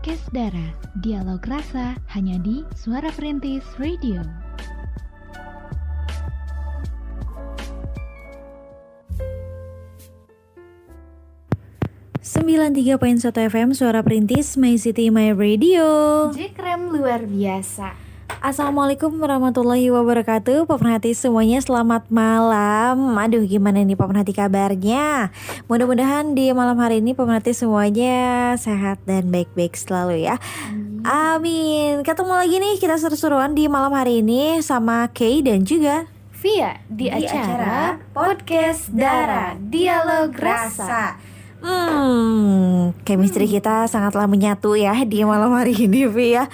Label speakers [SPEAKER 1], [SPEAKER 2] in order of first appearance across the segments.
[SPEAKER 1] Podcast Dara, dialog rasa hanya di Suara Perintis Radio.
[SPEAKER 2] Sembilan tiga poin satu FM Suara Perintis My City My Radio.
[SPEAKER 3] Jekrem luar biasa.
[SPEAKER 2] Assalamualaikum warahmatullahi wabarakatuh. Pemerhati semuanya selamat malam. Aduh gimana nih pemerhati kabarnya? Mudah-mudahan di malam hari ini pemerhati semuanya sehat dan baik-baik selalu ya. Amin. Ketemu lagi nih kita seru-seruan di malam hari ini Sama Kay dan juga
[SPEAKER 3] Via di,
[SPEAKER 2] Di
[SPEAKER 3] acara,
[SPEAKER 2] acara
[SPEAKER 3] Podcast Dara Dialog Rasa.
[SPEAKER 2] Hmm, chemistry kita sangatlah menyatu ya di malam hari ini, Vi ya.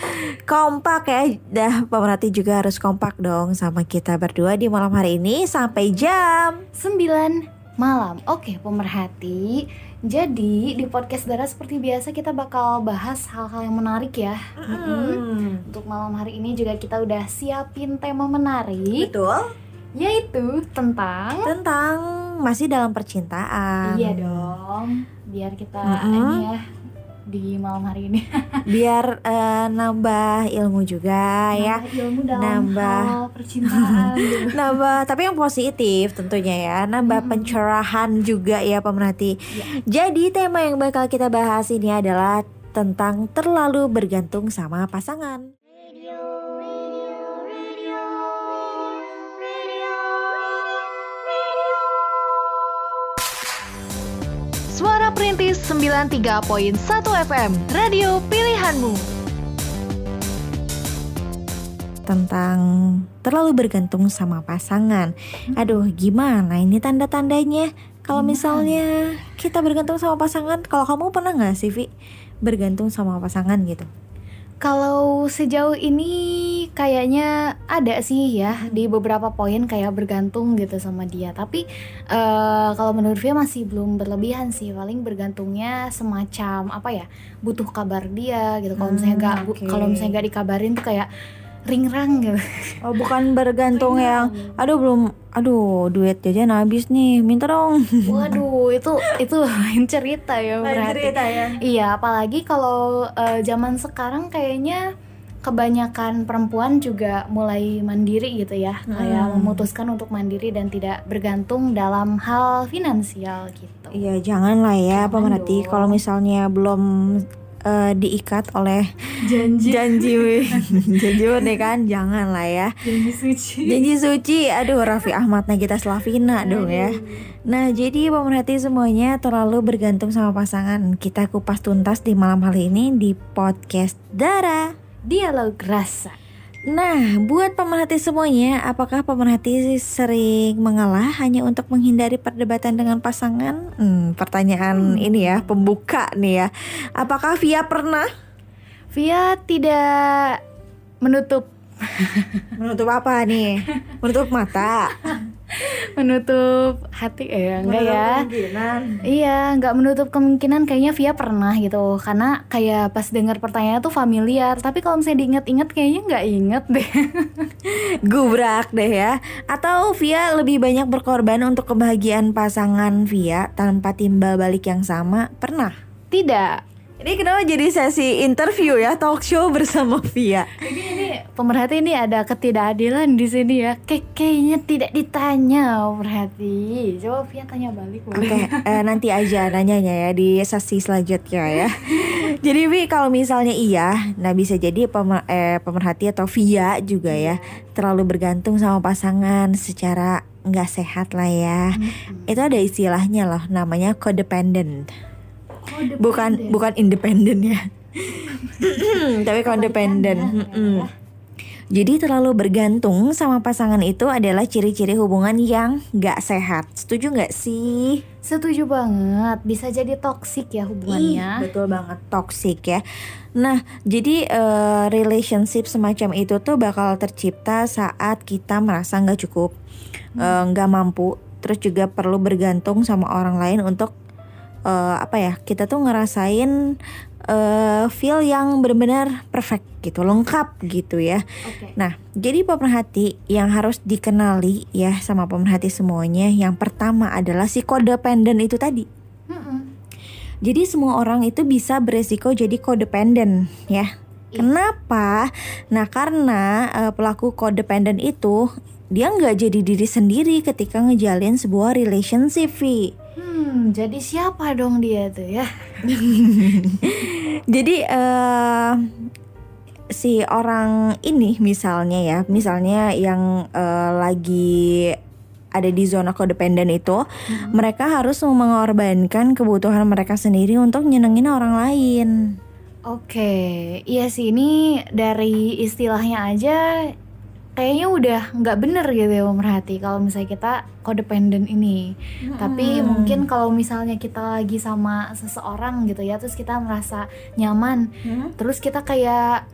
[SPEAKER 2] Kompak ya, dah pemerhati juga harus kompak dong sama kita berdua di malam hari ini sampai jam
[SPEAKER 3] 9 malam. Oke, pemerhati. Jadi di podcast Dara seperti biasa kita bakal bahas hal-hal yang menarik ya. Mm-mm. Untuk malam hari ini juga kita udah siapin tema menarik
[SPEAKER 2] Betul.
[SPEAKER 3] yaitu tentang
[SPEAKER 2] Tentang masih dalam percintaan.
[SPEAKER 3] Iya dong, biar kita
[SPEAKER 2] Mm-mm.
[SPEAKER 3] ini ya di malam hari ini
[SPEAKER 2] Biar eh, nambah ilmu juga ya.
[SPEAKER 3] Nambah ilmu dalam
[SPEAKER 2] Nambah.
[SPEAKER 3] hal percintaan.
[SPEAKER 2] Nambah, tapi yang positif tentunya ya. Nambah pencerahan juga ya pemerhati.
[SPEAKER 3] Iya.
[SPEAKER 2] Jadi tema yang bakal kita bahas ini adalah tentang terlalu bergantung sama pasangan.
[SPEAKER 1] 93.1 FM, radio pilihanmu.
[SPEAKER 2] Tentang terlalu bergantung sama pasangan. Aduh, gimana ini tanda-tandanya? Kalau misalnya kita bergantung sama pasangan, kalau kamu pernah nggak sih, Vi, bergantung sama pasangan gitu?
[SPEAKER 3] Kalau sejauh ini kayaknya ada sih ya di beberapa poin kayak bergantung gitu sama dia. Tapi eh, kalau menurut Via masih belum berlebihan sih. Paling bergantungnya semacam apa ya? Butuh kabar dia gitu. Kalau misalnya
[SPEAKER 2] Hmm,
[SPEAKER 3] gak bu-
[SPEAKER 2] oke.
[SPEAKER 3] kalau misalnya gak dikabarin tuh kayak ringrang gitu.
[SPEAKER 2] Oh, bukan bergantung yang aduh belum aduh duit jajan habis nih, minta dong.
[SPEAKER 3] Waduh, itu itu lain cerita ya berarti.
[SPEAKER 2] ya.
[SPEAKER 3] Iya, apalagi kalau eh, zaman sekarang kayaknya kebanyakan perempuan juga mulai mandiri gitu ya, kayak
[SPEAKER 2] Hmm.
[SPEAKER 3] memutuskan untuk mandiri dan tidak bergantung dalam hal finansial gitu.
[SPEAKER 2] Iya, janganlah ya
[SPEAKER 3] Jangan
[SPEAKER 2] pemerhati kalau misalnya belum eh, diikat oleh
[SPEAKER 3] Janji,
[SPEAKER 2] janji janji pernikahan janganlah ya.
[SPEAKER 3] janji suci.
[SPEAKER 2] Janji suci, aduh Raffi Ahmad Nagita Slavina dong ya. Nah jadi pemerhati semuanya terlalu bergantung sama pasangan. Kita kupas tuntas di malam hari ini di podcast Dara.
[SPEAKER 3] Dialog rasa.
[SPEAKER 2] Nah, buat pemerhati semuanya, apakah pemerhati sering mengalah hanya untuk menghindari perdebatan dengan pasangan? Hmm, pertanyaan ini ya, pembuka nih ya. Apakah Via pernah?
[SPEAKER 3] Via tidak menutup
[SPEAKER 2] Menutup apa nih? Menutup mata?
[SPEAKER 3] menutup hati eh enggak ya.
[SPEAKER 2] kemungkinan.
[SPEAKER 3] Iya, nggak menutup kemungkinan kayaknya Via pernah gitu, karena kayak pas dengar pertanyaan tuh familiar. Tapi kalau misalnya diinget-inget kayaknya nggak inget deh.
[SPEAKER 2] Gubrak deh ya. Atau Via lebih banyak berkorban untuk kebahagiaan pasangan Via tanpa timbal balik yang sama? Pernah?
[SPEAKER 3] Tidak.
[SPEAKER 2] Ini kenapa jadi sesi interview ya, talk show bersama Via?
[SPEAKER 3] Jadi ini pemerhati ini ada ketidakadilan di sini ya. Kayaknya tidak ditanya pemerhati. Coba Via tanya balik boleh.
[SPEAKER 2] Oke, eh, nanti aja nanyanya ya di sesi selanjutnya ya. jadi Vi kalau misalnya iya, nah bisa jadi pemer- eh, pemerhati atau Via juga ya terlalu bergantung sama pasangan secara nggak sehat lah ya. Itu ada istilahnya loh, namanya codependent. Bukan bukan independen ya. Tapi codependent. Mm-mm. Jadi terlalu bergantung sama pasangan itu adalah ciri-ciri hubungan yang nggak sehat. Setuju nggak sih?
[SPEAKER 3] Setuju banget. Bisa jadi toksik ya
[SPEAKER 2] Ih,
[SPEAKER 3] hubungannya.
[SPEAKER 2] betul banget toxic ya. Nah, jadi eh, relationship semacam itu tuh bakal tercipta saat kita merasa nggak cukup, eh, nggak mampu, terus juga perlu bergantung sama orang lain untuk eh, apa ya? Kita tuh ngerasain eh, feel yang benar-benar perfect gitu, lengkap gitu ya.
[SPEAKER 3] Oke.
[SPEAKER 2] Nah, jadi pemerhati yang harus dikenali ya sama pemerhati semuanya. Yang pertama adalah si codependent itu tadi.
[SPEAKER 3] Mm-mm.
[SPEAKER 2] Jadi semua orang itu bisa beresiko jadi codependent ya. Kenapa? Nah karena uh, pelaku codependent itu dia nggak jadi diri sendiri ketika ngejalin sebuah relationship. Vi.
[SPEAKER 3] Hmm, jadi siapa dong dia tuh ya?
[SPEAKER 2] jadi uh, si orang ini misalnya ya, misalnya yang uh, lagi ada di zona codependent itu, hmm. mereka harus mengorbankan kebutuhan mereka sendiri untuk nyenengin orang lain.
[SPEAKER 3] Oke, iya sih ini dari istilahnya aja kayaknya udah nggak bener gitu ya pemerhati kalau misalnya kita codependent ini. Hmm. Tapi mungkin kalau misalnya kita lagi sama seseorang gitu ya, terus kita merasa nyaman, hmm. terus kita kayak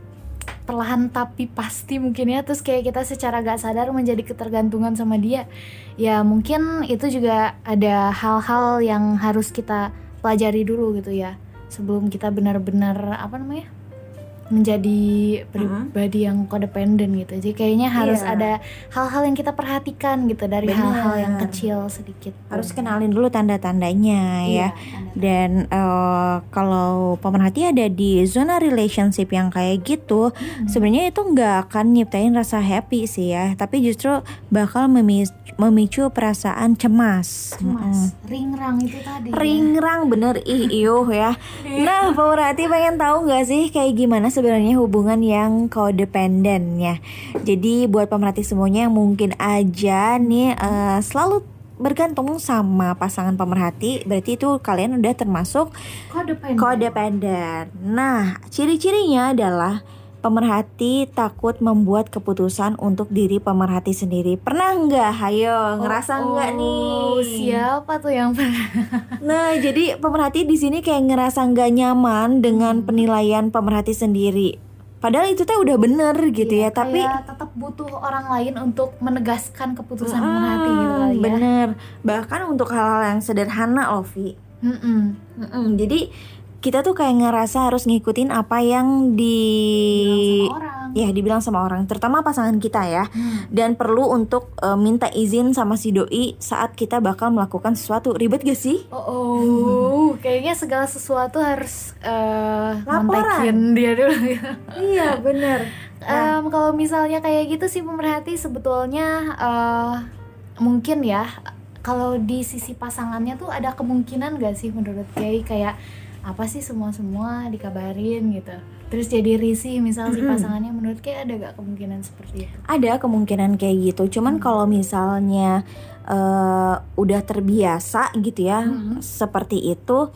[SPEAKER 3] perlahan tapi pasti mungkin ya terus kayak kita secara gak sadar menjadi ketergantungan sama dia ya mungkin itu juga ada hal-hal yang harus kita pelajari dulu gitu ya sebelum kita benar-benar apa namanya menjadi pribadi uh-huh. yang codependent gitu. Jadi kayaknya harus yeah. ada hal-hal yang kita perhatikan gitu dari hal-hal yang kecil sedikit.
[SPEAKER 2] Harus kenalin dulu tanda-tandanya yeah, ya. Tanda-tanda. Dan uh, kalau pemerhati ada di zona relationship yang kayak gitu, hmm. sebenarnya itu nggak akan nyiptain rasa happy sih ya, tapi justru bakal memicu, memicu perasaan cemas.
[SPEAKER 3] Cemas. Hmm. Ringrang itu tadi.
[SPEAKER 2] Ya. Ringrang ya. bener ih iuh ya. Iya. nah, pemerhati pengen tahu nggak sih kayak gimana sebenarnya hubungan yang codependent ya. Jadi buat pemerhati semuanya yang mungkin aja nih uh, selalu bergantung sama pasangan pemerhati berarti itu kalian udah termasuk
[SPEAKER 3] codependent.
[SPEAKER 2] codependent. Nah, ciri-cirinya adalah pemerhati takut membuat keputusan untuk diri pemerhati sendiri. Pernah nggak? Hayo, ngerasa oh, nggak oh, nih?
[SPEAKER 3] Siapa tuh yang pernah?
[SPEAKER 2] nah, jadi pemerhati di sini kayak ngerasa nggak nyaman dengan hmm. penilaian pemerhati sendiri. Padahal itu tuh udah bener gitu iya, ya, tapi
[SPEAKER 3] tetap butuh orang lain untuk menegaskan keputusan hmm, pemerhati gitu ya.
[SPEAKER 2] Bener, bahkan untuk hal-hal yang sederhana, Ovi. Mm -mm. Mm -mm. Jadi kita tuh kayak ngerasa harus ngikutin apa yang di ya dibilang sama orang terutama pasangan kita ya. Hmm. dan perlu untuk uh, minta izin sama si doi saat kita bakal melakukan sesuatu. Ribet gak sih?
[SPEAKER 3] Oh, oh. Hmm. kayaknya segala sesuatu harus uh, laporan. dia dulu
[SPEAKER 2] iya bener.
[SPEAKER 3] Um, kalau misalnya kayak gitu sih pemerhati sebetulnya uh, mungkin ya kalau di sisi pasangannya tuh ada kemungkinan gak sih menurut Kay kayak apa sih semua semua dikabarin gitu terus jadi risih misal si pasangannya menurut kayak ada gak kemungkinan seperti itu
[SPEAKER 2] ada kemungkinan kayak gitu cuman hmm. kalau misalnya uh, udah terbiasa gitu ya hmm. seperti itu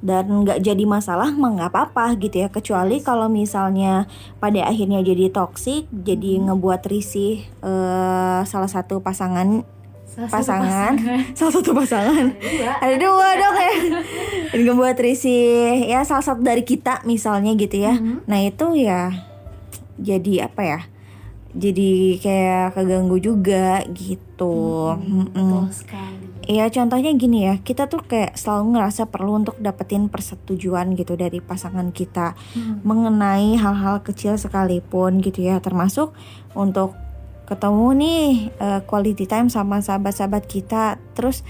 [SPEAKER 2] dan nggak jadi masalah mah nggak apa-apa gitu ya kecuali yes. kalau misalnya pada akhirnya jadi toksik jadi ngebuat risih uh, salah satu pasangan salah pasangan, pasangan. Salah satu pasangan. Ada dua, dong ya. Dan membuat risih. Ya salah satu dari kita misalnya gitu ya. Mm-hmm. nah itu ya jadi apa ya? Jadi kayak keganggu juga gitu.
[SPEAKER 3] Mm-hmm. mm
[SPEAKER 2] Iya contohnya gini ya. Kita tuh kayak selalu ngerasa perlu untuk dapetin persetujuan gitu dari pasangan kita hmm. mengenai hal-hal kecil sekalipun gitu ya. Termasuk untuk ketemu nih uh, quality time sama sahabat-sahabat kita. Terus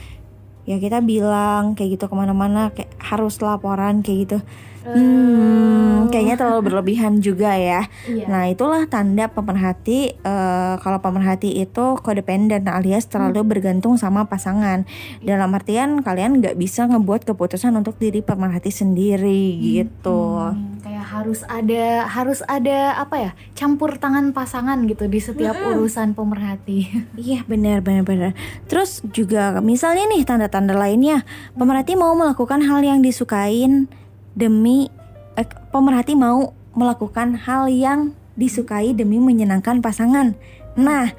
[SPEAKER 2] ya kita bilang kayak gitu ke mana-mana kayak harus laporan kayak gitu Hmm, kayaknya terlalu berlebihan juga ya. Iya. Nah, itulah tanda pemerhati uh, kalau pemerhati itu codependent alias terlalu hmm. bergantung sama pasangan. Dalam artian kalian nggak bisa ngebuat keputusan untuk diri pemerhati sendiri hmm. gitu.
[SPEAKER 3] Hmm, kayak harus ada harus ada apa ya? campur tangan pasangan gitu di setiap hmm. urusan pemerhati.
[SPEAKER 2] Iya, benar benar benar. Terus juga misalnya nih tanda-tanda lainnya, pemerhati mau melakukan hal yang disukain demi eh, pemerhati mau melakukan hal yang disukai demi menyenangkan pasangan. Nah,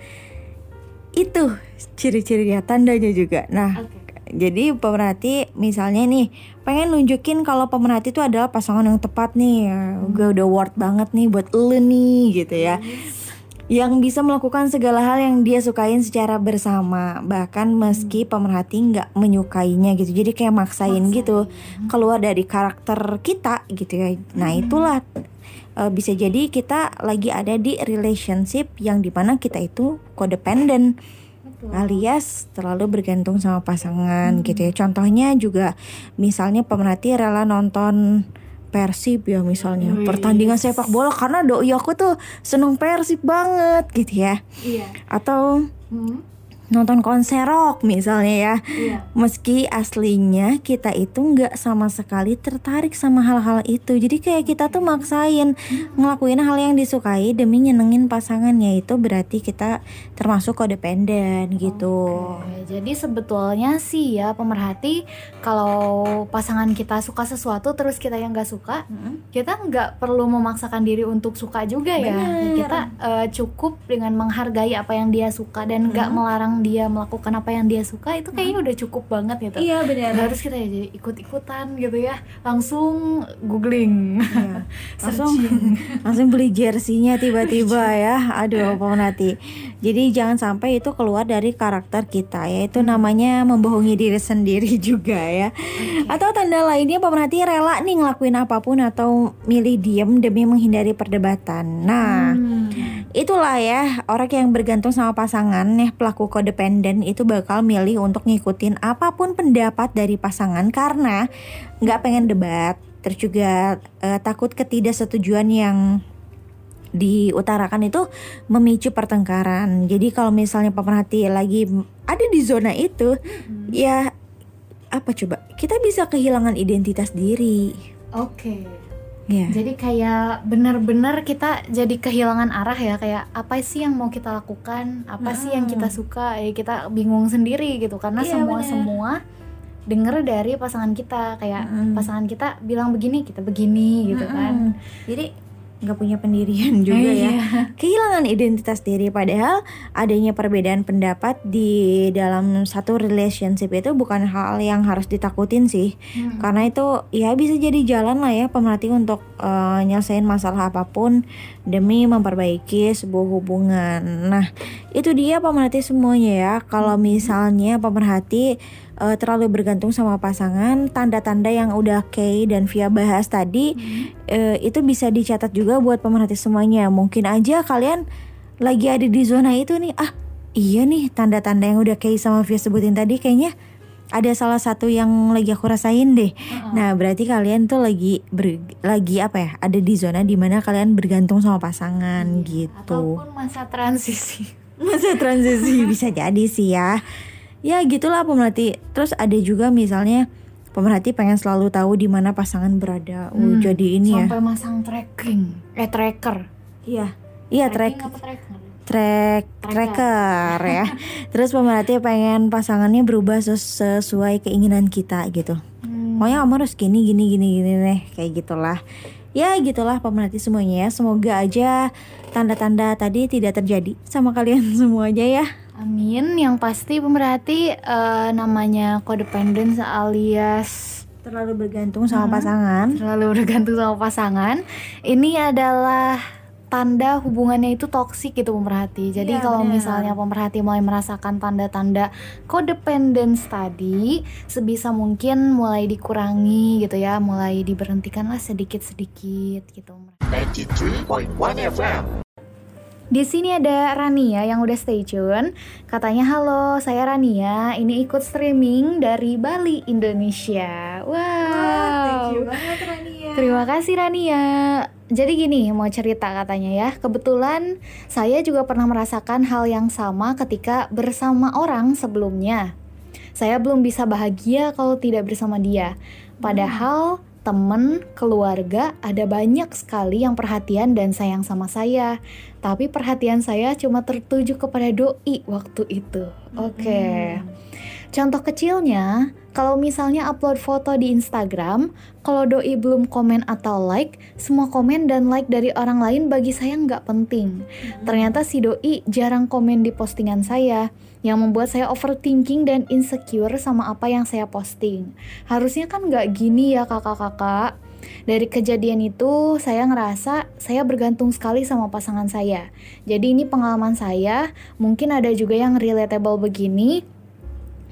[SPEAKER 2] itu ciri-cirinya tandanya juga. Nah, okay. jadi pemerhati misalnya nih pengen nunjukin kalau pemerhati itu adalah pasangan yang tepat nih, hmm. gue udah worth banget nih buat lu nih gitu ya. Yes yang bisa melakukan segala hal yang dia sukain secara bersama. Bahkan meski hmm. pemerhati nggak menyukainya gitu. Jadi kayak maksain, maksain. gitu keluar dari karakter kita gitu ya. Nah hmm. itulah uh, bisa jadi kita lagi ada di relationship yang di mana kita itu codependent alias terlalu bergantung sama pasangan gitu ya. Contohnya juga misalnya pemerhati rela nonton Persib ya misalnya
[SPEAKER 3] Wih.
[SPEAKER 2] pertandingan sepak bola karena doi aku tuh seneng Persib banget gitu ya.
[SPEAKER 3] Iya.
[SPEAKER 2] Atau
[SPEAKER 3] Hmm.
[SPEAKER 2] Nonton konser rock misalnya ya.
[SPEAKER 3] Iya.
[SPEAKER 2] Meski aslinya kita itu nggak sama sekali tertarik sama hal-hal itu. Jadi kayak kita tuh maksain ngelakuin hal yang disukai demi nyenengin pasangannya itu berarti kita termasuk codependent gitu.
[SPEAKER 3] Oke, jadi sebetulnya sih ya pemerhati kalau pasangan kita suka sesuatu terus kita yang nggak suka, kita nggak perlu memaksakan diri untuk suka juga ya.
[SPEAKER 2] Bener.
[SPEAKER 3] Kita eh, cukup dengan menghargai apa yang dia suka dan nggak melarang dia melakukan apa yang dia suka itu kayaknya udah cukup banget gitu.
[SPEAKER 2] Iya benar.
[SPEAKER 3] Harus kita ya jadi ikut-ikutan gitu ya, langsung googling,
[SPEAKER 2] Iya. Langsung langsung beli jersinya tiba-tiba ya. Aduh, pemerhati. Jadi jangan sampai itu keluar dari karakter kita yaitu namanya membohongi diri sendiri juga ya. Atau tanda lainnya pemerhati rela nih ngelakuin apa pun atau milih diem demi menghindari perdebatan. Nah,
[SPEAKER 3] Hmm.
[SPEAKER 2] itulah ya orang yang bergantung sama pasangan ya pelaku codependent itu bakal milih untuk ngikutin apa pun pendapat dari pasangan karena nggak pengen debat. Terus juga eh, takut ketidaksetujuan yang diutarakan itu memicu pertengkaran. Jadi kalau misalnya pemerhati lagi ada di zona itu ya apa coba? Kita bisa kehilangan identitas diri.
[SPEAKER 3] Oke.
[SPEAKER 2] Ya
[SPEAKER 3] Jadi kayak benar-benar kita jadi kehilangan arah ya kayak apa sih yang mau kita lakukan, apa sih yang kita suka, ya kita bingung sendiri gitu karena
[SPEAKER 2] Iya,
[SPEAKER 3] semua
[SPEAKER 2] benar.
[SPEAKER 3] semua denger dari pasangan kita kayak
[SPEAKER 2] Mm-mm.
[SPEAKER 3] pasangan kita bilang begini kita begini gitu kan.
[SPEAKER 2] Mm-mm. jadi nggak punya pendirian juga
[SPEAKER 3] Eh,
[SPEAKER 2] ya.
[SPEAKER 3] Iya.
[SPEAKER 2] kehilangan identitas diri padahal adanya perbedaan pendapat di dalam satu relationship itu bukan hal yang harus ditakutin sih.
[SPEAKER 3] Hmm.
[SPEAKER 2] karena itu ya bisa jadi jalan lah ya pemerhati untuk eh, nyelesain masalah apa pun demi memperbaiki sebuah hubungan. Nah itu dia pemerhati semuanya ya. Kalau misalnya pemerhati eh, terlalu bergantung sama pasangan tanda-tanda yang udah Kay dan Via bahas tadi eh, itu bisa dicatat juga buat pemerhati semuanya mungkin aja kalian lagi ada di zona itu nih ah iya nih tanda-tanda yang udah Kay sama Via sebutin tadi kayaknya ada salah satu yang lagi aku rasain deh. Nah, berarti kalian tuh lagi ber- lagi apa ya? Ada di zona di mana kalian bergantung sama pasangan gitu.
[SPEAKER 3] Ataupun masa transisi.
[SPEAKER 2] Masa transisi bisa jadi sih ya. Ya gitulah pemerhati. Terus ada juga misalnya pemerhati pengen selalu tahu di mana pasangan berada. Oh,
[SPEAKER 3] Hmm,
[SPEAKER 2] jadi ini ya.
[SPEAKER 3] Sampai masang tracking, eh tracker.
[SPEAKER 2] Iya. Iya, track track tracker ya. Terus pemerhati pengen pasangannya berubah ses- sesuai keinginan kita gitu.
[SPEAKER 3] Hmm.
[SPEAKER 2] Pokoknya kamu harus gini gini gini gini deh kayak gitulah. Ya gitulah pemerhati semuanya ya. Semoga aja tanda-tanda tadi tidak terjadi sama kalian semuanya ya.
[SPEAKER 3] Amin. Yang pasti pemerhati eh, namanya codependence alias
[SPEAKER 2] Terlalu bergantung sama pasangan.
[SPEAKER 3] terlalu bergantung sama pasangan. Ini adalah tanda hubungannya itu toksik gitu pemerhati. Jadi
[SPEAKER 2] Iya,
[SPEAKER 3] kalau misalnya pemerhati mulai merasakan tanda-tanda codependence tadi, sebisa mungkin mulai dikurangi gitu ya, mulai diberhentikanlah sedikit-sedikit gitu.
[SPEAKER 4] 93.1 FM.
[SPEAKER 3] Di sini ada Rania yang udah stay tune. Katanya halo, saya Rania. Ini ikut streaming dari Bali, Indonesia. Wow. Terima kasih Rania. Jadi gini, mau cerita katanya ya. Kebetulan saya juga pernah merasakan hal yang sama ketika bersama orang sebelumnya. Saya belum bisa bahagia kalau tidak bersama dia. Padahal temen, keluarga, ada banyak sekali yang perhatian dan sayang sama saya. Tapi perhatian saya cuma tertuju kepada doi waktu itu. Oke. Contoh kecilnya, kalau misalnya upload foto di Instagram, kalau doi belum komen atau like, semua komen dan like dari orang lain bagi saya nggak penting. Ternyata si doi jarang komen di postingan saya, yang membuat saya overthinking dan insecure sama apa yang saya posting. Harusnya kan nggak gini ya kakak-kakak. Dari kejadian itu, saya ngerasa saya bergantung sekali sama pasangan saya. Jadi ini pengalaman saya, mungkin ada juga yang relatable begini.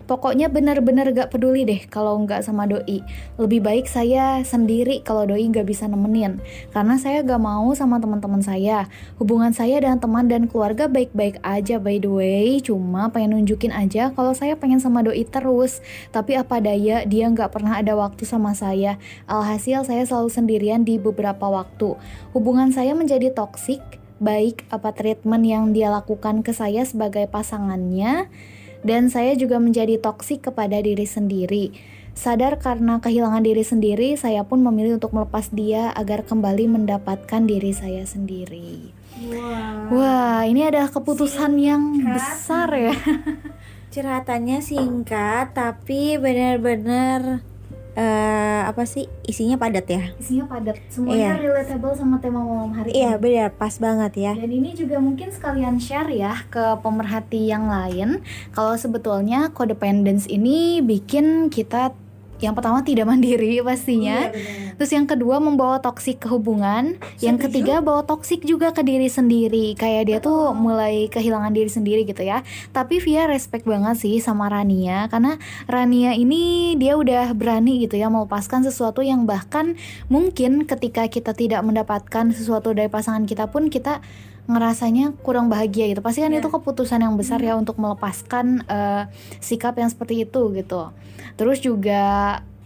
[SPEAKER 3] Pokoknya benar-benar gak peduli deh kalau nggak sama doi. Lebih baik saya sendiri kalau doi nggak bisa nemenin. Karena saya gak mau sama teman-teman saya. Hubungan saya dengan teman dan keluarga baik-baik aja by the way. Cuma pengen nunjukin aja kalau saya pengen sama doi terus. Tapi apa daya dia nggak pernah ada waktu sama saya. Alhasil saya selalu sendirian di beberapa waktu. Hubungan saya menjadi toksik baik apa treatment yang dia lakukan ke saya sebagai pasangannya dan saya juga menjadi toksik kepada diri sendiri. Sadar karena kehilangan diri sendiri, saya pun memilih untuk melepas dia agar kembali mendapatkan diri saya sendiri.
[SPEAKER 2] Wow.
[SPEAKER 3] Wah, ini adalah keputusan yang
[SPEAKER 2] Singkat.
[SPEAKER 3] besar ya.
[SPEAKER 2] Curhatannya singkat tapi benar-benar eh apa sih isinya padat ya?
[SPEAKER 3] Isinya padat, semuanya
[SPEAKER 2] Iya.
[SPEAKER 3] relatable sama tema malam hari
[SPEAKER 2] Iya
[SPEAKER 3] ini.
[SPEAKER 2] benar pas banget ya.
[SPEAKER 3] Dan ini juga mungkin sekalian share ya ke pemerhati yang lain kalau sebetulnya codependence ini bikin kita yang pertama tidak mandiri pastinya. Terus yang kedua membawa toksik ke hubungan, yang
[SPEAKER 2] Setuju.
[SPEAKER 3] ketiga bawa toksik juga ke diri sendiri. Kayak dia tuh mulai kehilangan diri sendiri gitu ya. Tapi Via respect banget sih sama Rania karena Rania ini dia udah berani gitu ya melepaskan sesuatu yang bahkan mungkin ketika kita tidak mendapatkan sesuatu dari pasangan kita pun kita ngerasanya kurang bahagia gitu. Pasti kan
[SPEAKER 2] Ya.
[SPEAKER 3] itu keputusan yang besar ya untuk melepaskan eh, sikap yang seperti itu gitu. Terus juga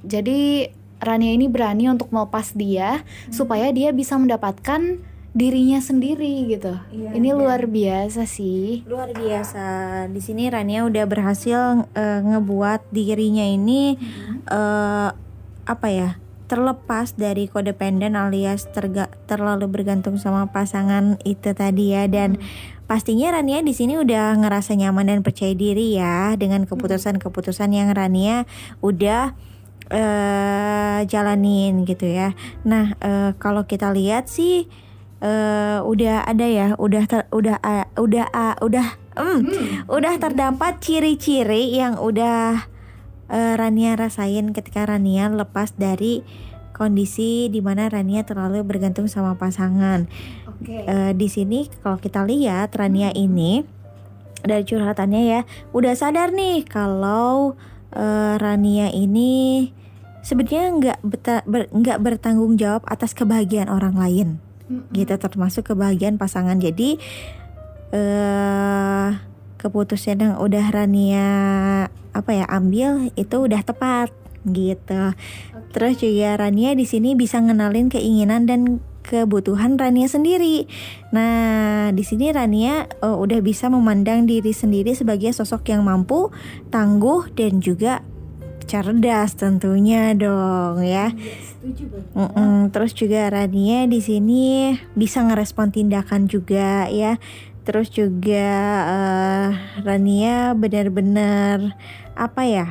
[SPEAKER 3] jadi Rania ini berani untuk melepas dia supaya dia bisa mendapatkan dirinya sendiri gitu.
[SPEAKER 2] Iya,
[SPEAKER 3] ini
[SPEAKER 2] dan-
[SPEAKER 3] luar biasa sih.
[SPEAKER 2] Luar biasa. Di sini Rania udah berhasil eh, ngebuat dirinya ini eh apa ya? Terlepas dari codependent alias terga, terlalu bergantung sama pasangan itu tadi ya. Dan pastinya Rania di sini udah ngerasa nyaman dan percaya diri ya dengan keputusan-keputusan yang Rania udah eh jalanin gitu ya. Nah, eh, kalau kita lihat sih eh udah ada ya, udah ter- udah ah, udah ah, udah mm, udah terdapat ciri-ciri yang udah eh, Rania rasain ketika Rania lepas dari kondisi di mana Rania terlalu bergantung sama pasangan.
[SPEAKER 3] Oke.
[SPEAKER 2] Eh, di sini kalau kita lihat Rania ini dari curhatannya ya udah sadar nih kalau eh, Rania ini sebenarnya nggak beta- ber- nggak bertanggung jawab atas kebahagiaan orang lain gitu termasuk kebahagiaan pasangan jadi eh keputusan yang udah Rania apa ya ambil itu udah tepat gitu. Terus juga Rania di sini bisa ngenalin keinginan dan kebutuhan Rania sendiri. Nah di sini Rania eh, udah bisa memandang diri sendiri sebagai sosok yang mampu tangguh dan juga cerdas tentunya dong ya. Mm-mm, terus juga Rania di sini bisa ngerespon tindakan juga ya. Terus juga eh, Rania benar-benar apa ya?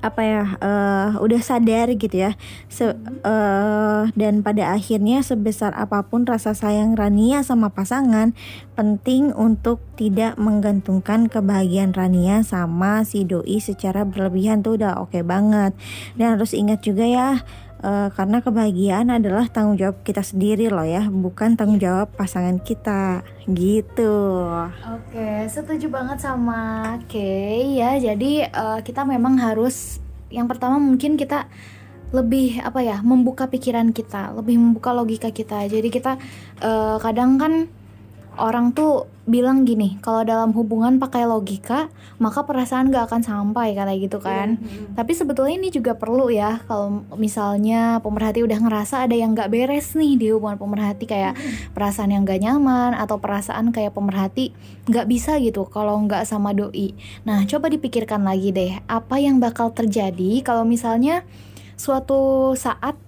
[SPEAKER 2] Apa ya? eh, udah sadar gitu ya. Se- eh, dan pada akhirnya sebesar apa pun rasa sayang Rania sama pasangan, penting untuk tidak menggantungkan kebahagiaan Rania sama si doi secara berlebihan tuh udah oke banget. Dan harus ingat juga ya Eh, karena kebahagiaan adalah tanggung jawab kita sendiri loh ya, bukan tanggung jawab pasangan kita gitu.
[SPEAKER 3] Oke, setuju banget sama Kay ya. Jadi eh, kita memang harus yang pertama mungkin kita lebih apa ya membuka pikiran kita, lebih membuka logika kita. Jadi kita eh, kadang kan orang tuh bilang gini, kalau dalam hubungan pakai logika, maka perasaan gak akan sampai kayak gitu kan. Tapi sebetulnya ini juga perlu ya kalau misalnya pemerhati udah ngerasa ada yang gak beres nih di hubungan pemerhati kayak perasaan yang gak nyaman atau perasaan kayak pemerhati gak bisa gitu kalau nggak sama doi. Nah coba dipikirkan lagi deh apa yang bakal terjadi kalau misalnya suatu saat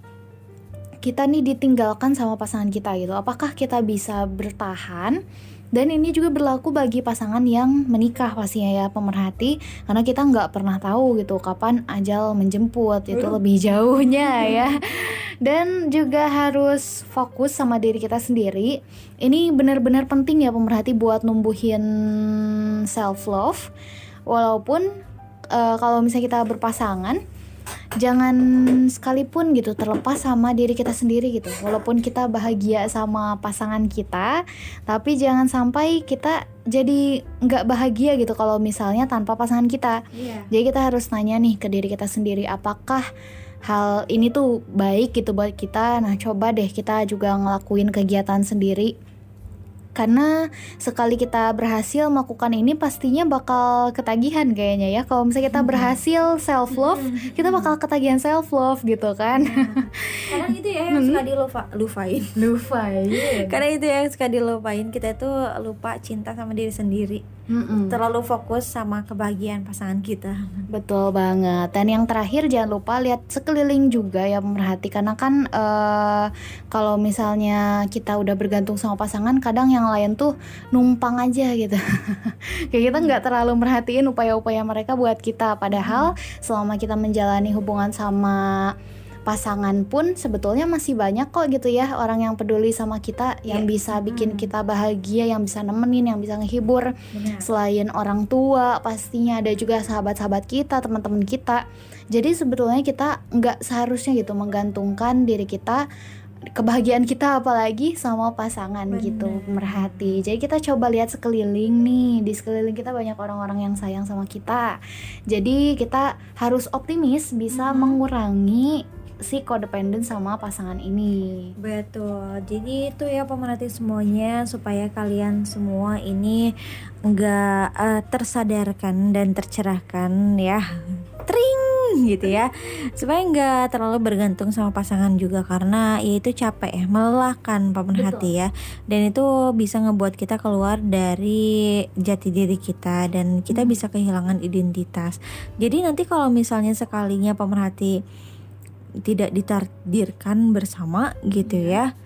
[SPEAKER 3] kita nih ditinggalkan sama pasangan kita gitu. Apakah kita bisa bertahan? Dan ini juga berlaku bagi pasangan yang menikah pastinya ya pemerhati. Karena kita nggak pernah tahu gitu kapan ajal menjemput itu lebih jauhnya ya. Dan juga harus fokus sama diri kita sendiri. Ini benar-benar penting ya pemerhati buat numbuhin self love walaupun eh, kalau misalnya kita berpasangan jangan sekalipun gitu terlepas sama diri kita sendiri gitu walaupun kita bahagia sama pasangan kita tapi jangan sampai kita jadi nggak bahagia gitu kalau misalnya tanpa pasangan kita.
[SPEAKER 2] Iya.
[SPEAKER 3] Jadi kita harus nanya nih ke diri kita sendiri apakah hal ini tuh baik gitu buat kita. Nah, coba deh kita juga ngelakuin kegiatan sendiri. Karena sekali kita berhasil melakukan ini pastinya bakal ketagihan kayaknya ya. Kalau misalnya kita berhasil self love, kita bakal ketagihan self love gitu kan.
[SPEAKER 2] Kadang itu ya yang suka dilupa lupain.
[SPEAKER 3] Lupa
[SPEAKER 2] Karena itu yang suka dilupain kita tuh lupa cinta sama diri sendiri. Terlalu fokus sama kebahagiaan pasangan kita.
[SPEAKER 3] Betul banget. Dan yang terakhir jangan lupa lihat sekeliling juga ya pemerhati karena kan eh, kalau misalnya kita udah bergantung sama pasangan, kadang yang lain tuh numpang aja gitu. Kayak kita nggak terlalu merhatiin upaya-upaya mereka buat kita. Padahal selama kita menjalani hubungan sama pasangan pun sebetulnya masih banyak kok gitu ya orang yang peduli sama kita yang
[SPEAKER 2] Iya.
[SPEAKER 3] bisa bikin kita bahagia, yang bisa nemenin, yang bisa ngehibur
[SPEAKER 2] Benar.
[SPEAKER 3] selain orang tua pastinya ada juga sahabat-sahabat kita teman-teman kita jadi sebetulnya kita nggak seharusnya gitu menggantungkan diri kita kebahagiaan kita apalagi sama pasangan
[SPEAKER 2] Bener.
[SPEAKER 3] gitu merhati jadi kita coba lihat sekeliling nih di sekeliling kita banyak orang-orang yang sayang sama kita jadi kita harus optimis bisa mengurangi si codependent sama pasangan ini
[SPEAKER 2] Betul. Jadi itu ya pemerhati semuanya supaya kalian semua ini nggak eh, tersadarkan dan tercerahkan ya. Tring gitu ya. Supaya nggak terlalu bergantung sama pasangan juga karena ya itu capek ya, melelahkan pemerhati ya. Dan itu bisa ngebuat kita keluar dari jati diri kita dan kita bisa kehilangan identitas. Jadi nanti kalau misalnya sekalinya pemerhati tidak ditakdirkan bersama gitu ya.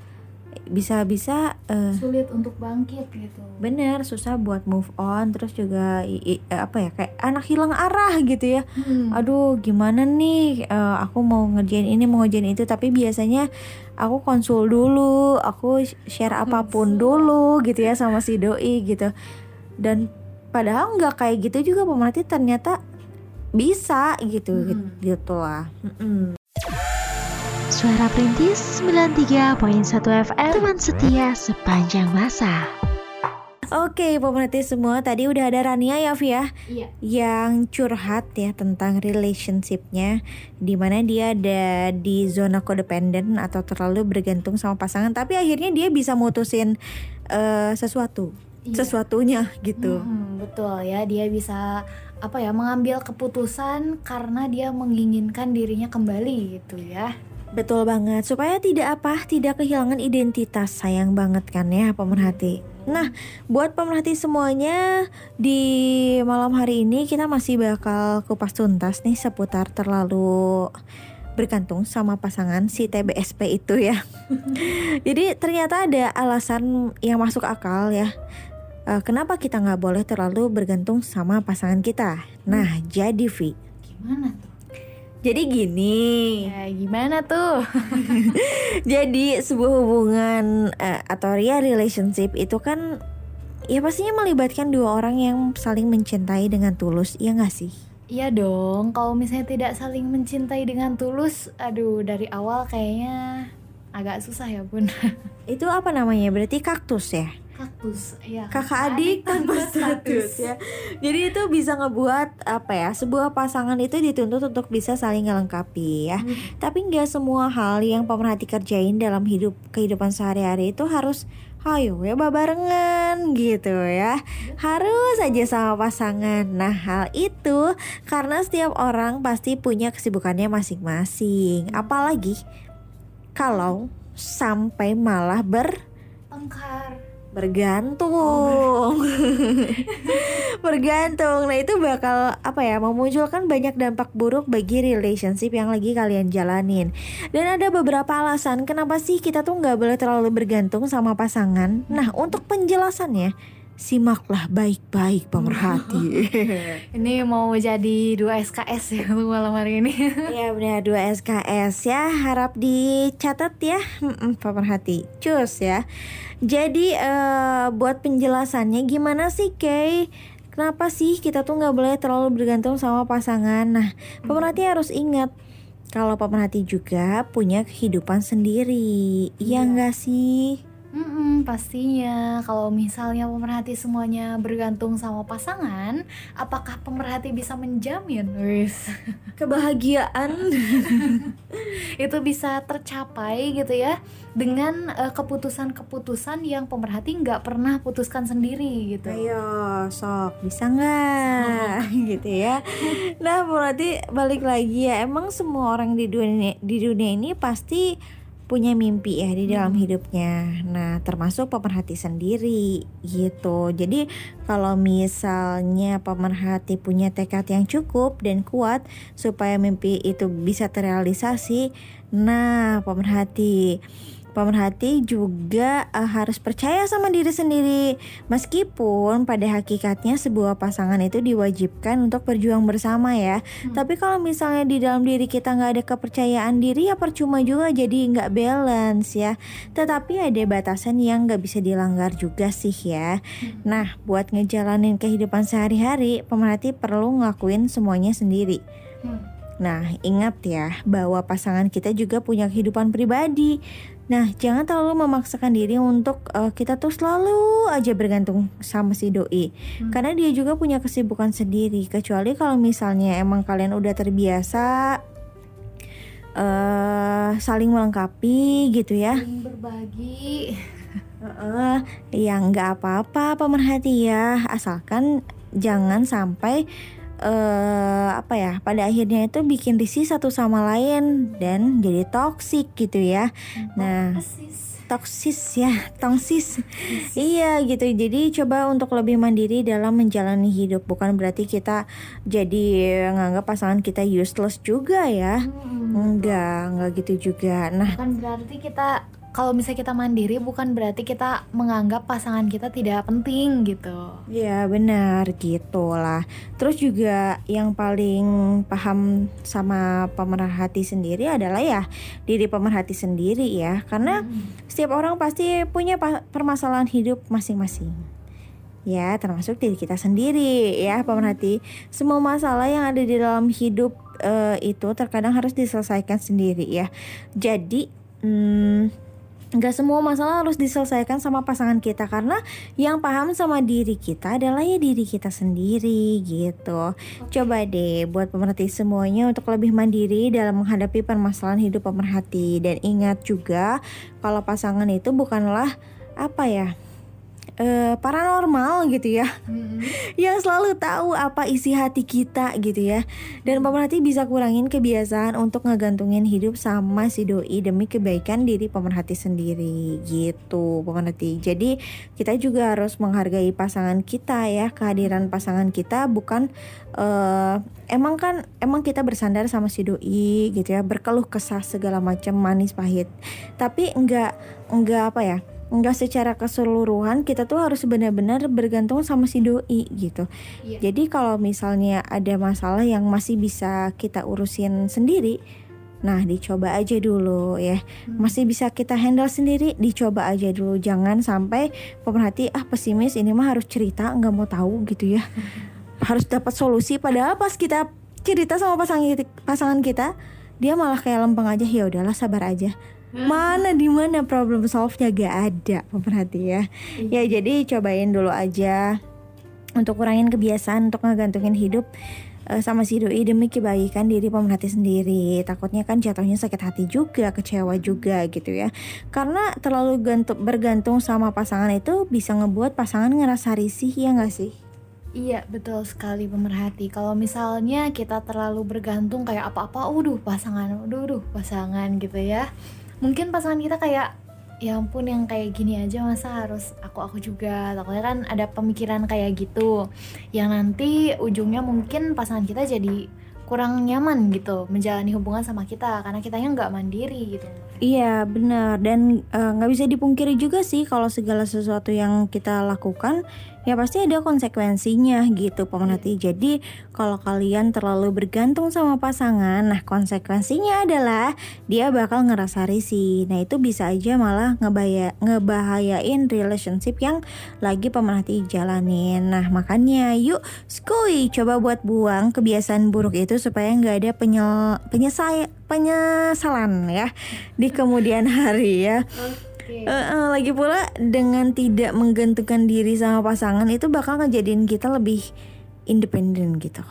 [SPEAKER 2] Bisa-bisa eh,
[SPEAKER 3] sulit untuk bangkit gitu.
[SPEAKER 2] Bener susah buat move on terus juga i- i- apa ya kayak anak hilang arah gitu ya.
[SPEAKER 3] Hmm.
[SPEAKER 2] aduh gimana nih eh, aku mau ngerjain ini mau ngerjain itu tapi biasanya aku konsul dulu aku share apa pun dulu gitu ya sama si doi gitu. Dan padahal nggak kayak gitu juga pemerhati ternyata bisa gitu
[SPEAKER 3] Hmm.
[SPEAKER 2] gitu lah Mm-mm.
[SPEAKER 1] Suara Perintis 93.1 FM Teman setia sepanjang masa.
[SPEAKER 2] Oke pemerhati semua. Tadi udah ada Rania ya Vi ya?
[SPEAKER 3] Iya.
[SPEAKER 2] Yang curhat ya tentang relationshipnya di mana dia ada di zona codependent atau terlalu bergantung sama pasangan tapi akhirnya dia bisa mutusin eh, sesuatu.
[SPEAKER 3] Iya.
[SPEAKER 2] sesuatunya gitu.
[SPEAKER 3] Hmm, betul ya. Dia bisa apa ya mengambil keputusan karena dia menginginkan dirinya kembali gitu ya
[SPEAKER 2] betul banget supaya tidak apa tidak kehilangan identitas sayang banget kan ya pemerhati nah buat pemerhati semuanya di malam hari ini kita masih bakal kupas tuntas nih seputar terlalu bergantung sama pasangan si TBSP itu ya. Jadi ternyata ada alasan yang masuk akal ya. Eh, kenapa kita nggak boleh terlalu bergantung sama pasangan kita? Nah, jadi Vi.
[SPEAKER 3] gimana tuh
[SPEAKER 2] Jadi gini.
[SPEAKER 3] ya gimana tuh
[SPEAKER 2] Jadi sebuah hubungan eh, atau ya relationship itu kan ya pastinya melibatkan dua orang yang saling mencintai dengan tulus, iya nggak sih?
[SPEAKER 3] Iya dong, kalau misalnya tidak saling mencintai dengan tulus, aduh dari awal kayaknya agak susah ya bun.
[SPEAKER 2] Itu apa namanya? Berarti kaktus ya?
[SPEAKER 3] Kaktus, ya.
[SPEAKER 2] kakak adik tanpa status ya. Jadi itu bisa ngebuat apa ya? Sebuah pasangan itu dituntut untuk bisa saling melengkapi ya. Tapi nggak semua hal yang pemerhati kerjain dalam hidup kehidupan sehari-hari itu harus hayo ya barengan gitu ya. Harus aja sama pasangan. Nah, hal itu karena setiap orang pasti punya kesibukannya masing-masing. Apalagi kalau sampai malah ber Bergantung. Bergantung. Nah itu bakal apa ya memunculkan banyak dampak buruk bagi relationship yang lagi kalian jalanin. Dan ada beberapa alasan kenapa sih kita tuh nggak boleh terlalu bergantung sama pasangan. Nah untuk penjelasannya simaklah baik-baik pemerhati.
[SPEAKER 3] Ini mau jadi dua SKS ya untuk malam hari ini.
[SPEAKER 2] ya benar dua SKS ya. Harap dicatat ya. Pemerhati. Cus ya. Jadi eh, buat penjelasannya gimana sih Kay? Kenapa sih kita tuh nggak boleh terlalu bergantung sama pasangan? Nah pemerhati harus ingat kalau pemerhati juga punya kehidupan sendiri. Iya. nggak sih
[SPEAKER 3] Mm-mm, pastinya kalau misalnya pemerhati semuanya bergantung sama pasangan, apakah pemerhati bisa menjamin Wis,
[SPEAKER 2] Kebahagiaan.
[SPEAKER 3] itu bisa tercapai gitu ya dengan eh, keputusan-keputusan yang pemerhati nggak pernah putuskan sendiri gitu.
[SPEAKER 2] Ayo, sok bisa nggak gitu ya. Nah, berarti balik lagi ya. Emang semua orang di dunia di dunia ini pasti punya mimpi ya di dalam hidupnya. Nah, termasuk pemerhati sendiri gitu. Jadi, kalau misalnya pemerhati punya tekad yang cukup dan kuat supaya mimpi itu bisa terrealisasi, nah, pemerhati Pemerhati juga uh, harus percaya sama diri sendiri Meskipun pada hakikatnya sebuah pasangan itu diwajibkan untuk berjuang bersama ya hmm. Tapi kalau misalnya di dalam diri kita nggak ada kepercayaan diri ya percuma juga jadi nggak balance ya Tetapi ada batasan yang nggak bisa dilanggar juga sih ya hmm. Nah buat ngejalanin kehidupan sehari-hari Pemerhati perlu ngelakuin semuanya sendiri hmm. Nah, ingat ya bahwa pasangan kita juga punya kehidupan pribadi. Nah, jangan terlalu memaksakan diri untuk uh, kita tuh selalu aja bergantung sama si doi. Hmm. Karena dia juga punya kesibukan sendiri. Kecuali kalau misalnya emang kalian udah terbiasa uh, saling melengkapi gitu ya.
[SPEAKER 3] Saling berbagi.
[SPEAKER 2] Uh, ya nggak apa-apa pemerhati ya, asalkan jangan sampai uh, apa ya pada akhirnya itu bikin risih satu sama lain dan jadi toksik gitu ya. Nah, toksis ya, tongsis. iya gitu. Jadi coba untuk lebih mandiri dalam menjalani hidup. Bukan berarti kita jadi nganggap pasangan kita useless juga ya. Hmm. Enggak, enggak gitu juga. Nah,
[SPEAKER 3] bukan berarti kita kalau misalnya kita mandiri bukan berarti kita menganggap pasangan kita tidak penting gitu.
[SPEAKER 2] Ya benar gitu lah. Terus juga yang paling paham sama pemerhati sendiri adalah ya diri pemerhati sendiri ya. Karena hmm. setiap orang pasti punya permasalahan hidup masing-masing ya termasuk diri kita sendiri ya pemerhati semua masalah yang ada di dalam hidup uh, itu terkadang harus diselesaikan sendiri ya jadi hmm, Gak semua masalah harus diselesaikan sama pasangan kita karena yang paham sama diri kita adalah ya diri kita sendiri gitu. Okay. Coba deh buat pemerhati semuanya untuk lebih mandiri dalam menghadapi permasalahan hidup pemerhati dan ingat juga kalau pasangan itu bukanlah apa ya uh, paranormal gitu ya. Mm-hmm. yang selalu tahu apa isi hati kita gitu ya. Dan pemerhati bisa kurangin kebiasaan untuk ngegantungin hidup sama si doi demi kebaikan diri pemerhati sendiri gitu pemerhati jadi kita juga harus menghargai pasangan kita ya kehadiran pasangan kita bukan uh, emang kan emang kita bersandar sama si doi gitu ya berkeluh kesah segala macam manis pahit. Tapi enggak enggak apa ya Enggak secara keseluruhan kita tuh harus benar-benar bergantung sama si doi gitu. Yeah. Jadi kalau misalnya ada masalah yang masih bisa kita urusin sendiri, nah dicoba aja dulu ya. Hmm. Masih bisa kita handle sendiri, dicoba aja dulu. Jangan sampai pemerhati ah pesimis ini mah harus cerita nggak mau tahu gitu ya. harus dapat solusi padahal pas kita cerita sama pasangan pasangan kita, dia malah kayak lempeng aja ya udahlah sabar aja mana di mana problem solve-nya? Gak ada pemerhati ya. Ya jadi cobain dulu aja untuk kurangin kebiasaan untuk ngegantungin hidup uh, sama si doi demi kebaikan diri pemerhati sendiri. Takutnya kan jatuhnya sakit hati juga kecewa juga gitu ya. Karena terlalu gantung, bergantung sama pasangan itu bisa ngebuat pasangan ngerasa risih ya gak sih?
[SPEAKER 3] Iya betul sekali pemerhati. Kalau misalnya kita terlalu bergantung kayak apa-apa Uduh pasangan, uduh pasangan gitu ya mungkin pasangan kita kayak ya ampun yang kayak gini aja masa harus aku aku juga. Takutnya kan ada pemikiran kayak gitu. Yang nanti ujungnya mungkin pasangan kita jadi kurang nyaman gitu menjalani hubungan sama kita karena kitanya nggak mandiri gitu.
[SPEAKER 2] Iya benar. Dan eh, nggak uh, bisa dipungkiri juga sih kalau segala sesuatu yang kita lakukan ya pasti ada konsekuensinya gitu pemerhati. Yeah. Jadi kalau kalian terlalu bergantung sama pasangan, nah konsekuensinya adalah dia bakal ngerasa risih. Nah itu bisa aja malah ngebaya ngebahayain relationship yang lagi pemerhati jalanin. Nah makanya yuk skui coba buat buang kebiasaan buruk itu supaya nggak ada penyel penyesal penyesalan ya di kemudian hari ya. Eh, eh, lagi pula dengan tidak menggantungkan diri sama pasangan itu bakal ngejadiin kita lebih independen gitu.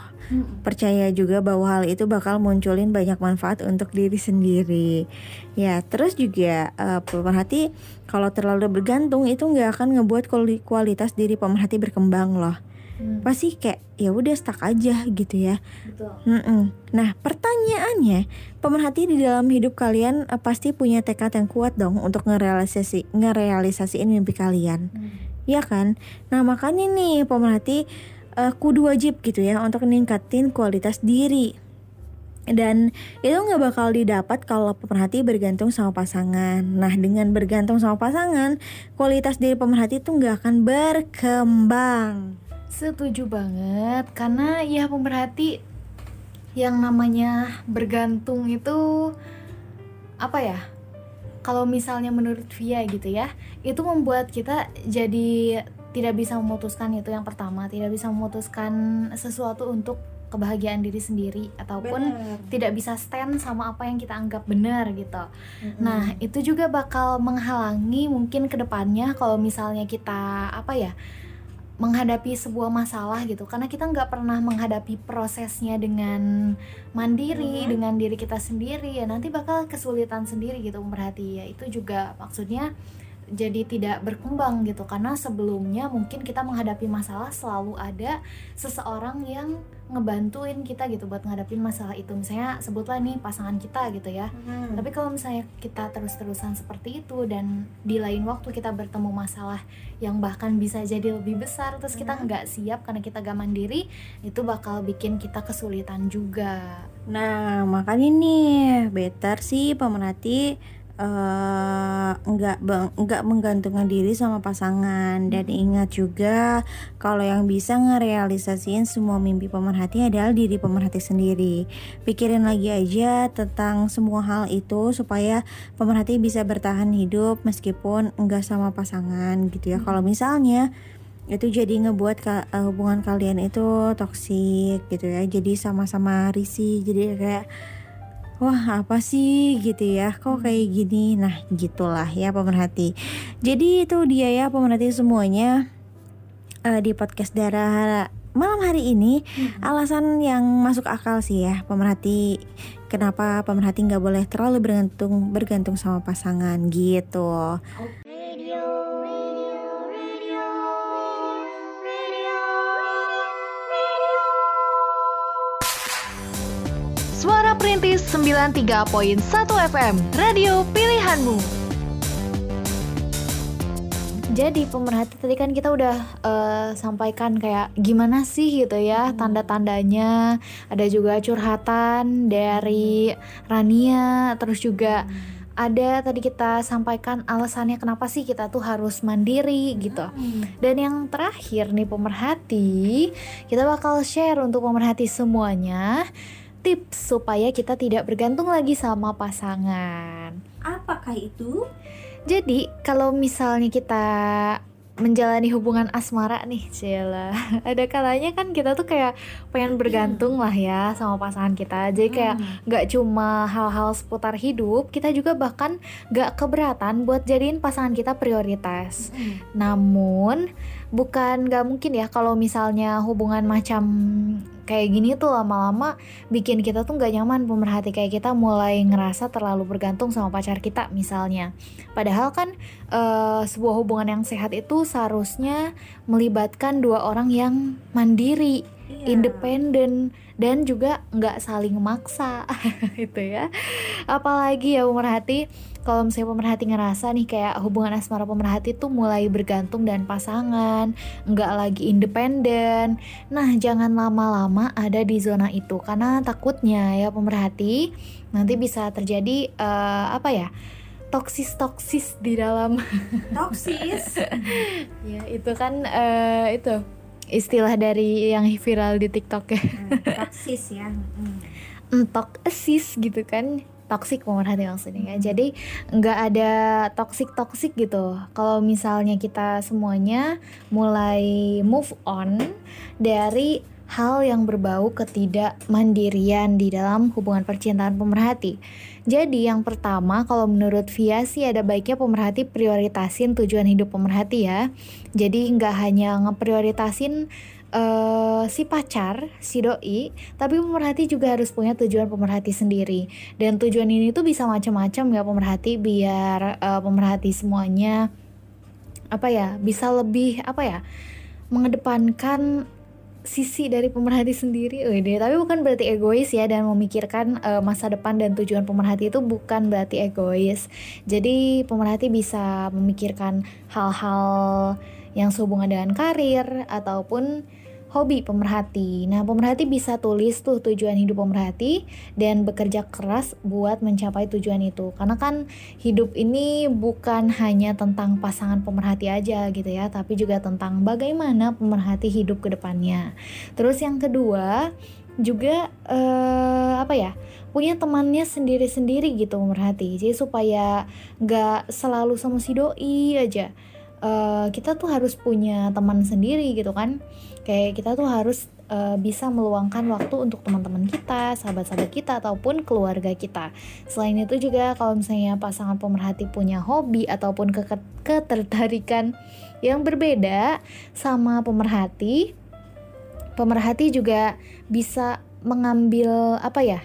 [SPEAKER 2] Percaya juga bahwa hal itu bakal munculin banyak manfaat untuk diri sendiri. Ya, terus juga eh, pemerhati kalau terlalu bergantung itu nggak akan ngebuat kuali- kualitas diri pemerhati berkembang loh. Pasti kayak ya udah stuck aja gitu ya.
[SPEAKER 3] Betul.
[SPEAKER 2] Mm-mm. Nah, pertanyaannya, pemerhati di dalam hidup kalian eh, pasti punya tekad yang kuat dong untuk ngerealisasi ngerealisasiin mimpi kalian. Iya kan? Nah, makanya nih pemerhati eh, kudu wajib gitu ya untuk ningkatin kualitas diri. Dan itu nggak bakal didapat kalau pemerhati bergantung sama pasangan. Nah, dengan bergantung sama pasangan, kualitas diri pemerhati itu nggak akan berkembang.
[SPEAKER 3] Setuju banget karena ya pemerhati yang namanya bergantung itu apa ya? Kalau misalnya menurut Via gitu ya, itu membuat kita jadi tidak bisa memutuskan itu yang pertama, tidak bisa memutuskan sesuatu untuk kebahagiaan diri sendiri ataupun tidak bisa stand sama apa yang kita anggap benar gitu. Nah, itu juga bakal menghalangi mungkin ke depannya kalau misalnya kita apa ya menghadapi sebuah masalah gitu. Karena kita nggak pernah menghadapi prosesnya dengan mandiri dengan diri kita sendiri. Ya nanti bakal kesulitan sendiri gitu merhati ya itu juga maksudnya jadi tidak berkembang gitu. Karena sebelumnya mungkin kita menghadapi masalah selalu ada seseorang yang ngebantuin kita gitu buat ngadapin masalah itu. Misalnya sebutlah nih pasangan kita gitu ya. Tapi kalau misalnya kita terus-terusan seperti itu dan di lain waktu kita bertemu masalah yang bahkan bisa jadi lebih besar terus kita nggak siap karena kita gak mandiri itu bakal bikin kita kesulitan juga.
[SPEAKER 2] Nah, makanya nih better sih pemerhati eh nggak nggak menggantungkan diri sama pasangan. Dan ingat juga kalau yang bisa ngerealisasiin semua mimpi pemerhati adalah diri pemerhati sendiri. Pikirin lagi aja tentang semua hal itu supaya pemerhati bisa bertahan hidup meskipun enggak sama pasangan gitu ya. Kalau misalnya itu jadi ngebuat ka- eh, hubungan kalian itu toksik gitu ya. Jadi sama-sama risih jadi kayak wah apa sih gitu ya? Kok kayak gini? Nah gitulah ya pemerhati. Jadi itu dia ya pemerhati semuanya eh, di podcast darah malam hari ini. Alasan yang masuk akal sih ya pemerhati. Kenapa pemerhati nggak boleh terlalu bergantung bergantung sama pasangan gitu
[SPEAKER 1] 93.1 FM, radio pilihanmu.
[SPEAKER 3] Jadi pemerhati tadi kan kita udah eh, sampaikan kayak gimana sih gitu ya tanda-tandanya. Ada juga curhatan dari Rania, terus juga ada tadi kita sampaikan alasannya kenapa sih kita tuh harus mandiri gitu. Dan yang terakhir nih pemerhati, kita bakal share untuk pemerhati semuanya tips supaya kita tidak bergantung lagi sama pasangan.
[SPEAKER 2] apakah itu
[SPEAKER 3] Jadi kalau misalnya kita menjalani hubungan asmara nih, Cila, ada kalanya kan kita tuh kayak pengen bergantung lah ya sama pasangan kita. Jadi kayak nggak cuma hal-hal seputar hidup, kita juga bahkan nggak keberatan buat jadiin pasangan kita prioritas. Namun bukan nggak mungkin ya kalau misalnya hubungan macam kayak gini tuh lama-lama bikin kita tuh nggak nyaman pemerhati kayak kita mulai ngerasa terlalu bergantung sama pacar kita misalnya. Padahal kan eh, sebuah hubungan yang sehat itu seharusnya melibatkan dua orang yang mandiri, independen dan juga nggak saling maksa itu ya. Apalagi ya pemerhati kalau misalnya pemerhati ngerasa nih kayak hubungan asmara pemerhati tuh mulai bergantung dan pasangan, nggak lagi independen. Nah, jangan lama-lama ada di zona itu karena takutnya ya pemerhati nanti bisa terjadi eh, apa ya? toksis-toksis di dalam
[SPEAKER 2] toksis
[SPEAKER 3] ya itu kan eh, itu istilah dari yang viral di TikTok ya
[SPEAKER 2] toksis ya
[SPEAKER 3] entok asis gitu kan toxic pemerhati maksudnya ya. jadi nggak ada toxic toxic gitu kalau misalnya kita semuanya mulai move on dari hal yang berbau ketidakmandirian di dalam hubungan percintaan pemerhati. Jadi yang pertama kalau menurut Via sih ada baiknya pemerhati prioritasin tujuan hidup pemerhati ya. Jadi nggak hanya ngeprioritasin uh, si pacar, si doi, tapi pemerhati juga harus punya tujuan pemerhati sendiri. Dan tujuan ini tuh bisa macam-macam ya pemerhati biar uh, pemerhati semuanya apa ya bisa lebih apa ya mengedepankan sisi dari pemerhati sendiri, deh. tapi bukan berarti egois ya dan memikirkan uh, masa depan dan tujuan pemerhati itu bukan berarti egois. Jadi pemerhati bisa memikirkan hal-hal yang sehubungan dengan karir ataupun hobi pemerhati. Nah, pemerhati bisa tulis tuh tujuan hidup pemerhati dan bekerja keras buat mencapai tujuan itu. Karena kan hidup ini bukan hanya tentang pasangan pemerhati aja gitu ya, tapi juga tentang bagaimana pemerhati hidup ke depannya. Terus yang kedua, juga uh, apa ya punya temannya sendiri-sendiri gitu pemerhati jadi supaya nggak selalu sama si doi aja uh, kita tuh harus punya teman sendiri gitu kan kayak kita tuh harus uh, bisa meluangkan waktu untuk teman-teman kita, sahabat-sahabat kita ataupun keluarga kita. Selain itu juga kalau misalnya pasangan pemerhati punya hobi ataupun ke ketertarikan yang berbeda sama pemerhati, pemerhati juga bisa mengambil apa ya?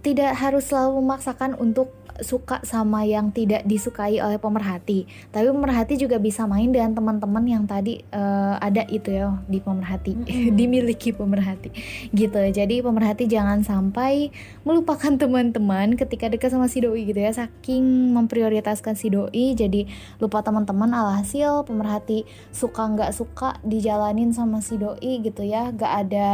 [SPEAKER 3] Tidak harus selalu memaksakan untuk suka sama yang tidak disukai oleh pemerhati. Tapi pemerhati juga bisa main dengan teman-teman yang tadi uh, ada itu ya di pemerhati. Mm-hmm. dimiliki pemerhati. Gitu. Jadi pemerhati jangan sampai melupakan teman-teman ketika dekat sama si doi gitu ya. Saking memprioritaskan si doi jadi lupa teman-teman. Alhasil pemerhati suka nggak suka dijalanin sama si doi gitu ya. Nggak ada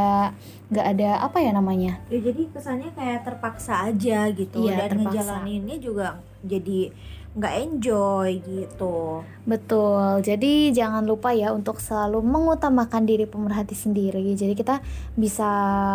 [SPEAKER 3] nggak ada apa ya namanya?
[SPEAKER 2] Ya jadi kesannya kayak terpaksa aja gitu. Iya, dan terpaksa. ngejalaninnya juga jadi nggak enjoy gitu.
[SPEAKER 3] Betul. Jadi jangan lupa ya untuk selalu mengutamakan diri pemerhati sendiri. Jadi kita bisa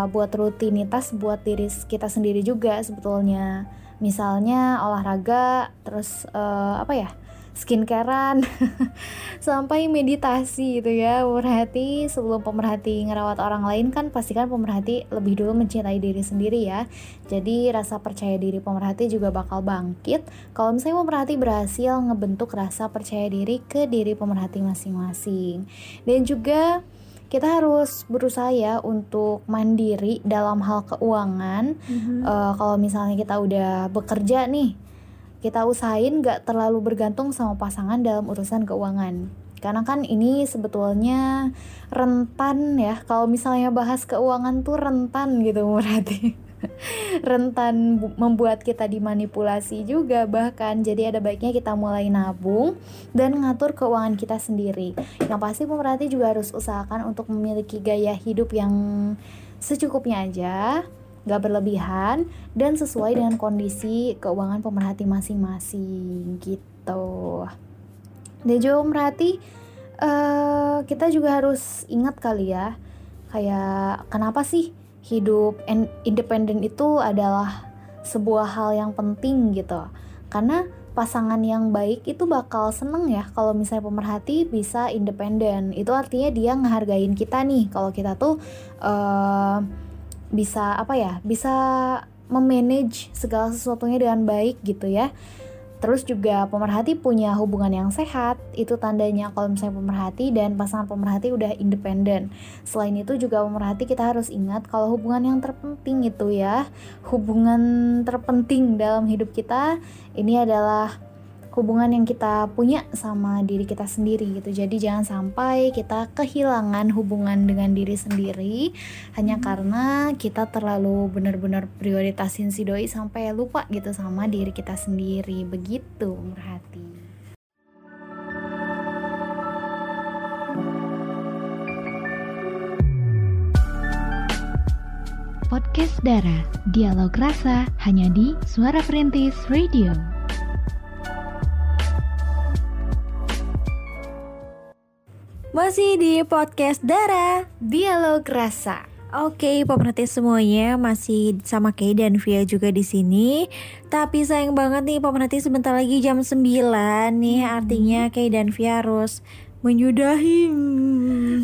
[SPEAKER 3] buat rutinitas buat diri kita sendiri juga sebetulnya. Misalnya olahraga terus uh, apa ya skincarean. Sampai meditasi gitu ya. Pemerhati sebelum pemerhati ngerawat orang lain kan pastikan pemerhati lebih dulu mencintai diri sendiri ya. Jadi rasa percaya diri pemerhati juga bakal bangkit. Kalau misalnya pemerhati berhasil ngebentuk rasa percaya diri ke diri pemerhati masing-masing. Dan juga kita harus berusaha ya untuk mandiri dalam hal keuangan. Mm-hmm. Uh, kalau misalnya kita udah bekerja nih, kita usahain gak terlalu bergantung sama pasangan dalam urusan keuangan. Karena kan ini sebetulnya rentan ya. Kalau misalnya bahas keuangan tuh rentan gitu berarti. Rentan membuat kita dimanipulasi juga bahkan. Jadi ada baiknya kita mulai nabung dan ngatur keuangan kita sendiri. Yang pasti pemerhati juga harus usahakan untuk memiliki gaya hidup yang secukupnya aja gak berlebihan dan sesuai dengan kondisi keuangan pemerhati masing-masing gitu. Dan juga pemerhati uh, kita juga harus ingat kali ya kayak kenapa sih hidup independen itu adalah sebuah hal yang penting gitu. Karena pasangan yang baik itu bakal seneng ya kalau misalnya pemerhati bisa independen. Itu artinya dia ngehargain kita nih kalau kita tuh uh, bisa apa ya bisa memanage segala sesuatunya dengan baik gitu ya. Terus juga pemerhati punya hubungan yang sehat itu tandanya kalau misalnya pemerhati dan pasangan pemerhati udah independen. Selain itu juga pemerhati kita harus ingat kalau hubungan yang terpenting itu ya hubungan terpenting dalam hidup kita ini adalah hubungan yang kita punya sama diri kita sendiri gitu. Jadi jangan sampai kita kehilangan hubungan dengan diri sendiri hanya hmm. karena kita terlalu benar-benar prioritasin si doi sampai lupa gitu sama diri kita sendiri. Begitu merhati.
[SPEAKER 1] Podcast Dara, dialog rasa hanya di Suara Perintis Radio.
[SPEAKER 2] Masih di podcast Dara
[SPEAKER 3] Dialog Rasa
[SPEAKER 2] Oke, pemerhati semuanya masih sama Kay dan Via juga di sini. Tapi sayang banget nih pemerhati sebentar lagi jam 9 nih, hmm. artinya Kay dan Via harus menyudahi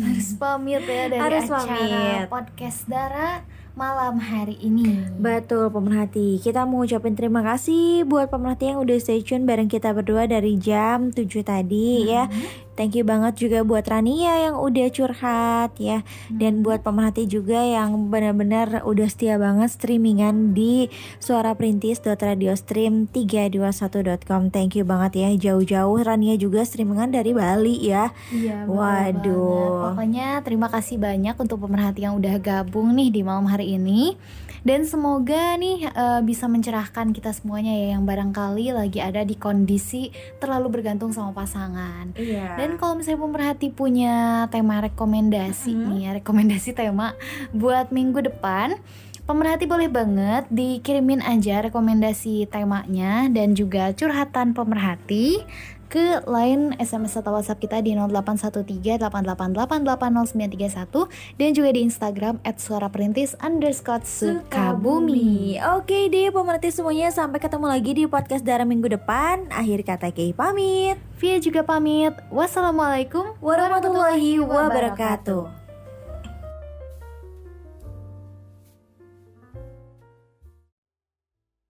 [SPEAKER 3] Harus pamit ya dari
[SPEAKER 2] Harus
[SPEAKER 3] acara
[SPEAKER 2] pamit.
[SPEAKER 3] podcast Dara malam hari ini.
[SPEAKER 2] Betul pemerhati Kita mau ucapin terima kasih Buat pemerhati yang udah stay tune bareng kita berdua Dari jam 7 tadi ya Thank you banget juga buat Rania yang udah curhat ya Dan buat pemerhati juga yang benar-benar udah setia banget streamingan di suaraperintis.radiostream321.com Thank you banget ya Jauh-jauh Rania juga streamingan dari Bali ya
[SPEAKER 3] Iya,
[SPEAKER 2] Waduh.
[SPEAKER 3] banget. Pokoknya terima kasih banyak untuk pemerhati yang udah gabung nih di malam hari ini. Dan semoga nih eh, bisa mencerahkan kita semuanya ya yang barangkali lagi ada di kondisi terlalu bergantung sama pasangan.
[SPEAKER 2] Iya.
[SPEAKER 3] Dan kalau misalnya pemerhati punya tema rekomendasi nih, ya, rekomendasi tema buat minggu depan, pemerhati boleh banget dikirimin aja rekomendasi temanya dan juga curhatan pemerhati ke line SMS atau WhatsApp kita di 081388880931 dan juga di Instagram @suaraperintis underscore Sukabumi.
[SPEAKER 2] Oke deh pemerhati semuanya Sampai ketemu lagi di podcast Dara minggu depan Akhir kata Kei pamit
[SPEAKER 3] Via juga pamit. Wassalamualaikum
[SPEAKER 2] warahmatullahi wabarakatuh.